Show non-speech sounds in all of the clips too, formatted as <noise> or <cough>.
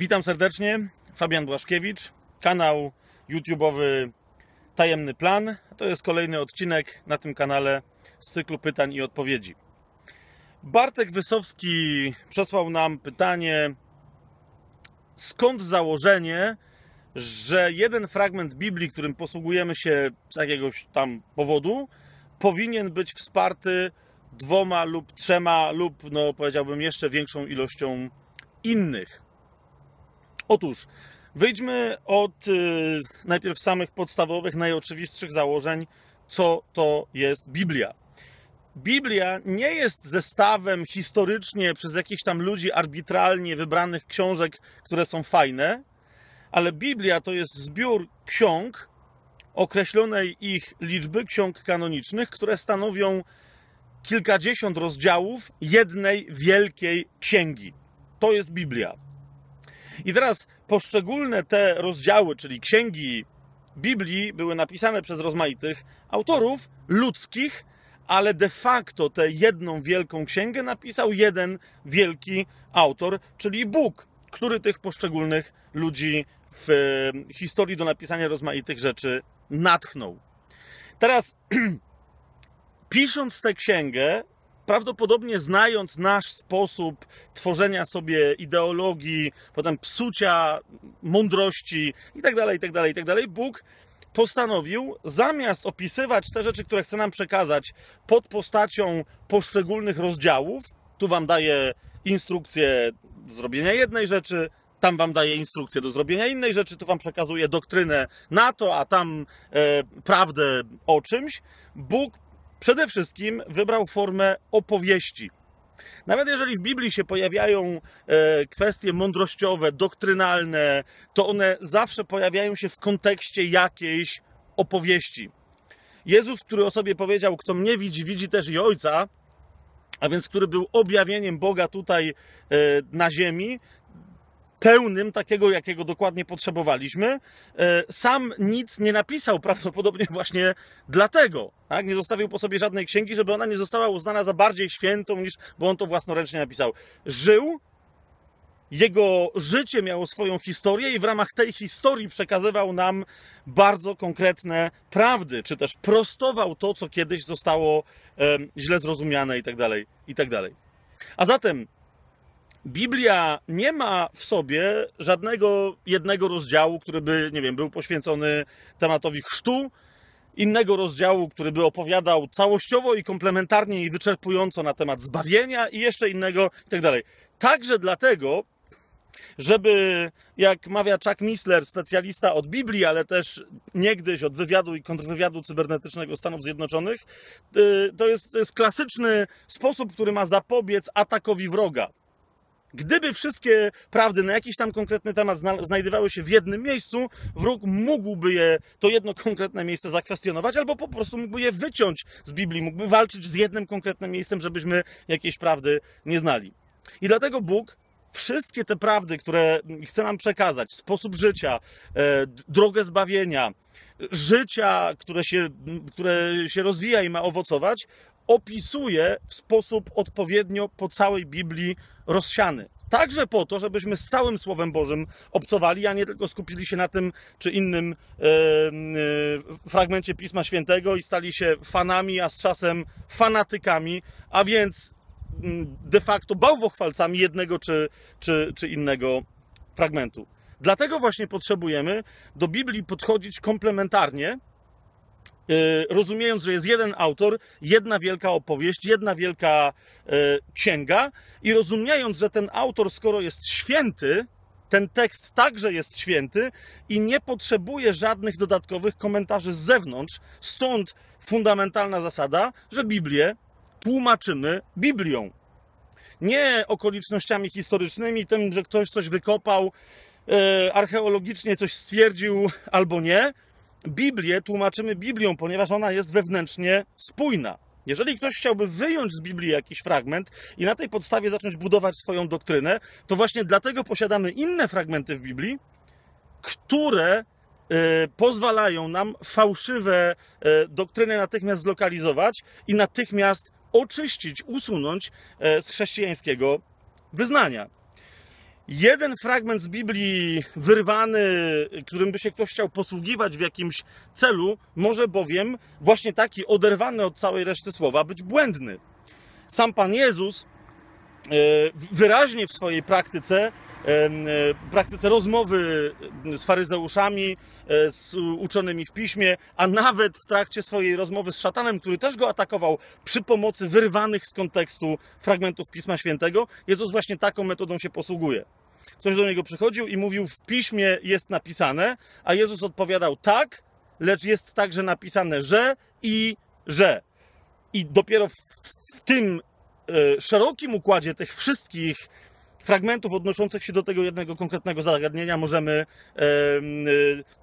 Witam serdecznie, Fabian Błaszkiewicz, kanał YouTube'owy Tajemny Plan. To jest kolejny odcinek na tym kanale z cyklu pytań i odpowiedzi. Bartek Wysowski przesłał nam pytanie, skąd założenie, że jeden fragment Biblii, którym posługujemy się z jakiegoś tam powodu, powinien być wsparty dwoma lub trzema lub, no powiedziałbym, jeszcze większą ilością innych. Otóż wyjdźmy od y, najpierw samych podstawowych, najoczywistszych założeń, co to jest Biblia. Biblia nie jest zestawem historycznie przez jakichś tam ludzi arbitralnie wybranych książek, które są fajne, ale Biblia to jest zbiór ksiąg określonej ich liczby, ksiąg kanonicznych, które stanowią kilkadziesiąt rozdziałów jednej wielkiej księgi. To jest Biblia. I teraz poszczególne te rozdziały, czyli księgi Biblii, były napisane przez rozmaitych autorów ludzkich, ale de facto tę jedną wielką księgę napisał jeden wielki autor, czyli Bóg, który tych poszczególnych ludzi w historii do napisania rozmaitych rzeczy natchnął. Teraz, <clears throat> pisząc tę księgę, prawdopodobnie znając nasz sposób tworzenia sobie ideologii, potem psucia mądrości itd., itd., itd., Bóg postanowił, zamiast opisywać te rzeczy, które chce nam przekazać pod postacią poszczególnych rozdziałów, tu wam daję instrukcję do zrobienia jednej rzeczy, tam wam daje instrukcję do zrobienia innej rzeczy, tu wam przekazuje doktrynę na to, a tam e, prawdę o czymś. Bóg przede wszystkim wybrał formę opowieści. Nawet jeżeli w Biblii się pojawiają e, kwestie mądrościowe, doktrynalne, to one zawsze pojawiają się w kontekście jakiejś opowieści. Jezus, który o sobie powiedział: Kto mnie widzi, widzi też i Ojca, a więc który był objawieniem Boga tutaj e, na ziemi, pełnym takiego, jakiego dokładnie potrzebowaliśmy. E, sam nic nie napisał, prawdopodobnie właśnie dlatego. Tak? Nie zostawił po sobie żadnej księgi, żeby ona nie została uznana za bardziej świętą niż, bo on to własnoręcznie napisał. Żył, jego życie miało swoją historię i w ramach tej historii przekazywał nam bardzo konkretne prawdy, czy też prostował to, co kiedyś zostało źle zrozumiane i tak dalej, i tak. A zatem Biblia nie ma w sobie żadnego jednego rozdziału, który by, nie wiem, był poświęcony tematowi chrztu, innego rozdziału, który by opowiadał całościowo i komplementarnie i wyczerpująco na temat zbawienia i jeszcze innego i tak dalej. Także dlatego, żeby, jak mawia Chuck Missler, specjalista od Biblii, ale też niegdyś od wywiadu i kontrwywiadu cybernetycznego Stanów Zjednoczonych, y, to jest, to jest klasyczny sposób, który ma zapobiec atakowi wroga. Gdyby wszystkie prawdy na jakiś tam konkretny temat znajdowały się w jednym miejscu, wróg mógłby je, to jedno konkretne miejsce zakwestionować, albo po prostu mógłby je wyciąć z Biblii, mógłby walczyć z jednym konkretnym miejscem, żebyśmy jakiejś prawdy nie znali. I dlatego Bóg wszystkie te prawdy, które chce nam przekazać, sposób życia, e, drogę zbawienia, życia, które się, które się rozwija i ma owocować, opisuje w sposób odpowiednio po całej Biblii rozsiany. Także po to, żebyśmy z całym Słowem Bożym obcowali, a nie tylko skupili się na tym czy innym e, fragmencie Pisma Świętego i stali się fanami, a z czasem fanatykami, a więc mm, de facto bałwochwalcami jednego czy, czy, czy innego fragmentu. Dlatego właśnie potrzebujemy do Biblii podchodzić komplementarnie, rozumiejąc, że jest jeden autor, jedna wielka opowieść, jedna wielka e, księga, i rozumiejąc, że ten autor, skoro jest święty, ten tekst także jest święty i nie potrzebuje żadnych dodatkowych komentarzy z zewnątrz. Stąd fundamentalna zasada, że Biblię tłumaczymy Biblią. Nie okolicznościami historycznymi, tym, że ktoś coś wykopał, e, archeologicznie coś stwierdził albo nie, Biblię tłumaczymy Biblią, ponieważ ona jest wewnętrznie spójna. Jeżeli ktoś chciałby wyjąć z Biblii jakiś fragment i na tej podstawie zacząć budować swoją doktrynę, to właśnie dlatego posiadamy inne fragmenty w Biblii, które y, pozwalają nam fałszywe y, doktryny natychmiast zlokalizować i natychmiast oczyścić, usunąć y, z chrześcijańskiego wyznania. Jeden fragment z Biblii wyrwany, którym by się ktoś chciał posługiwać w jakimś celu, może bowiem właśnie taki oderwany od całej reszty słowa być błędny. Sam Pan Jezus e, wyraźnie w swojej praktyce, e, praktyce rozmowy z faryzeuszami, e, z uczonymi w piśmie, a nawet w trakcie swojej rozmowy z szatanem, który też go atakował przy pomocy wyrwanych z kontekstu fragmentów Pisma Świętego, Jezus właśnie taką metodą się posługuje. Ktoś do niego przychodził i mówił, w piśmie jest napisane, a Jezus odpowiadał tak, lecz jest także napisane, że i że. I dopiero w, w tym e, szerokim układzie tych wszystkich fragmentów odnoszących się do tego jednego konkretnego zagadnienia możemy e, e,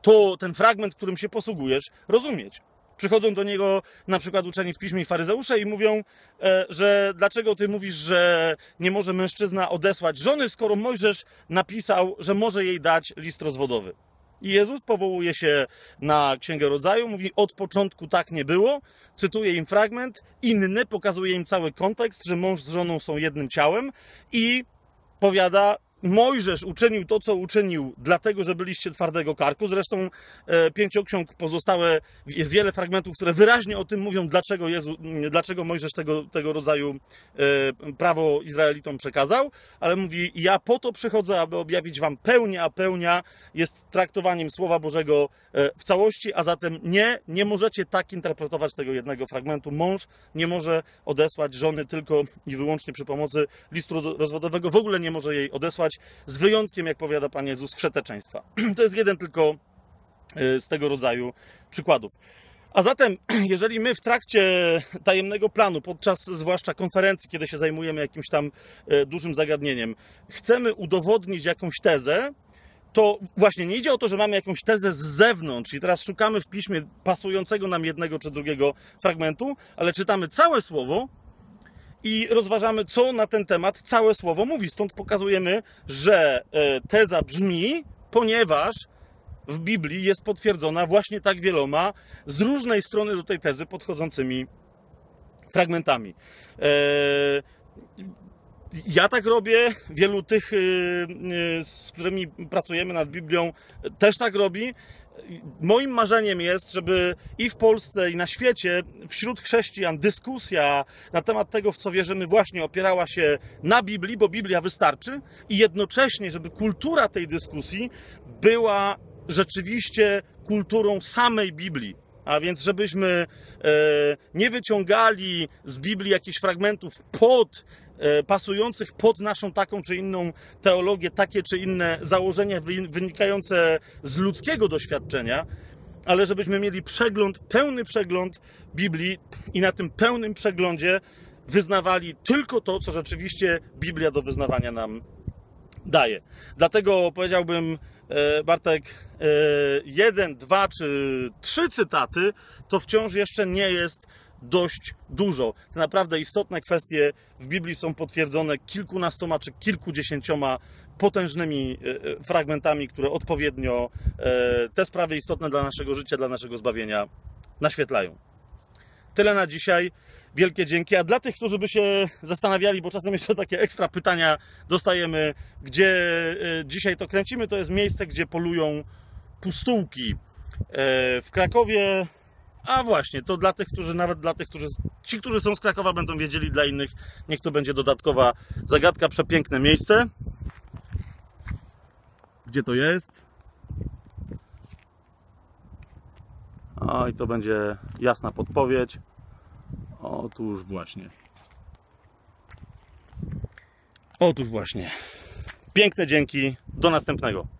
to, ten fragment, którym się posługujesz, rozumieć. Przychodzą do niego na przykład uczeni w piśmie i faryzeusze i mówią, e, że dlaczego ty mówisz, że nie może mężczyzna odesłać żony, skoro Mojżesz napisał, że może jej dać list rozwodowy. I Jezus powołuje się na Księgę Rodzaju, mówi od początku tak nie było, cytuje im fragment, inny pokazuje im cały kontekst, że mąż z żoną są jednym ciałem i powiada, Mojżesz uczynił to, co uczynił, dlatego, że byliście twardego karku. Zresztą e, pięcioksiąg pozostałe, jest wiele fragmentów, które wyraźnie o tym mówią, dlaczego, Jezu, dlaczego Mojżesz tego, tego rodzaju e, prawo Izraelitom przekazał, ale mówi, ja po to przychodzę, aby objawić wam pełnię, a pełnia jest traktowaniem Słowa Bożego e, w całości, a zatem nie, nie możecie tak interpretować tego jednego fragmentu. Mąż nie może odesłać żony tylko i wyłącznie przy pomocy listu rozwodowego, w ogóle nie może jej odesłać z wyjątkiem, jak powiada Pan Jezus, wszeteczeństwa. <clears throat> To jest jeden tylko y, z tego rodzaju przykładów. A zatem, <clears throat> jeżeli my w trakcie tajemnego planu, podczas zwłaszcza konferencji, kiedy się zajmujemy jakimś tam y, dużym zagadnieniem, chcemy udowodnić jakąś tezę, to właśnie nie idzie o to, że mamy jakąś tezę z zewnątrz i teraz szukamy w piśmie pasującego nam jednego czy drugiego fragmentu, ale czytamy całe słowo i rozważamy, co na ten temat całe słowo mówi. Stąd pokazujemy, że e, teza brzmi, ponieważ w Biblii jest potwierdzona właśnie tak wieloma z różnej strony do tej tezy podchodzącymi fragmentami. E, ja tak robię, wielu tych, y, y, z którymi pracujemy nad Biblią, też tak robi moim marzeniem jest, żeby i w Polsce, i na świecie, wśród chrześcijan dyskusja na temat tego, w co wierzymy, właśnie opierała się na Biblii, bo Biblia wystarczy, i jednocześnie, żeby kultura tej dyskusji była rzeczywiście kulturą samej Biblii. A więc, żebyśmy e, nie wyciągali z Biblii jakichś fragmentów pod pasujących pod naszą taką czy inną teologię, takie czy inne założenia wynikające z ludzkiego doświadczenia, ale żebyśmy mieli przegląd, pełny przegląd Biblii i na tym pełnym przeglądzie wyznawali tylko to, co rzeczywiście Biblia do wyznawania nam daje. Dlatego powiedziałbym, e, Bartek, e, jeden, dwa czy trzy cytaty to wciąż jeszcze nie jest dość dużo. Te naprawdę istotne kwestie w Biblii są potwierdzone kilkunastoma czy kilkudziesięcioma potężnymi e, e, fragmentami, które odpowiednio e, te sprawy istotne dla naszego życia, dla naszego zbawienia naświetlają. Tyle na dzisiaj. Wielkie dzięki. A dla tych, którzy by się zastanawiali, bo czasem jeszcze takie ekstra pytania dostajemy, gdzie dzisiaj to kręcimy, to jest miejsce, gdzie polują pustułki. W Krakowie a właśnie, to dla tych, którzy nawet dla tych, którzy. Ci, którzy są z Krakowa, będą wiedzieli, dla innych niech to będzie dodatkowa zagadka. Przepiękne miejsce. Gdzie to jest? O, i to będzie jasna podpowiedź. Otóż właśnie. Otóż właśnie. Piękne dzięki. Do następnego.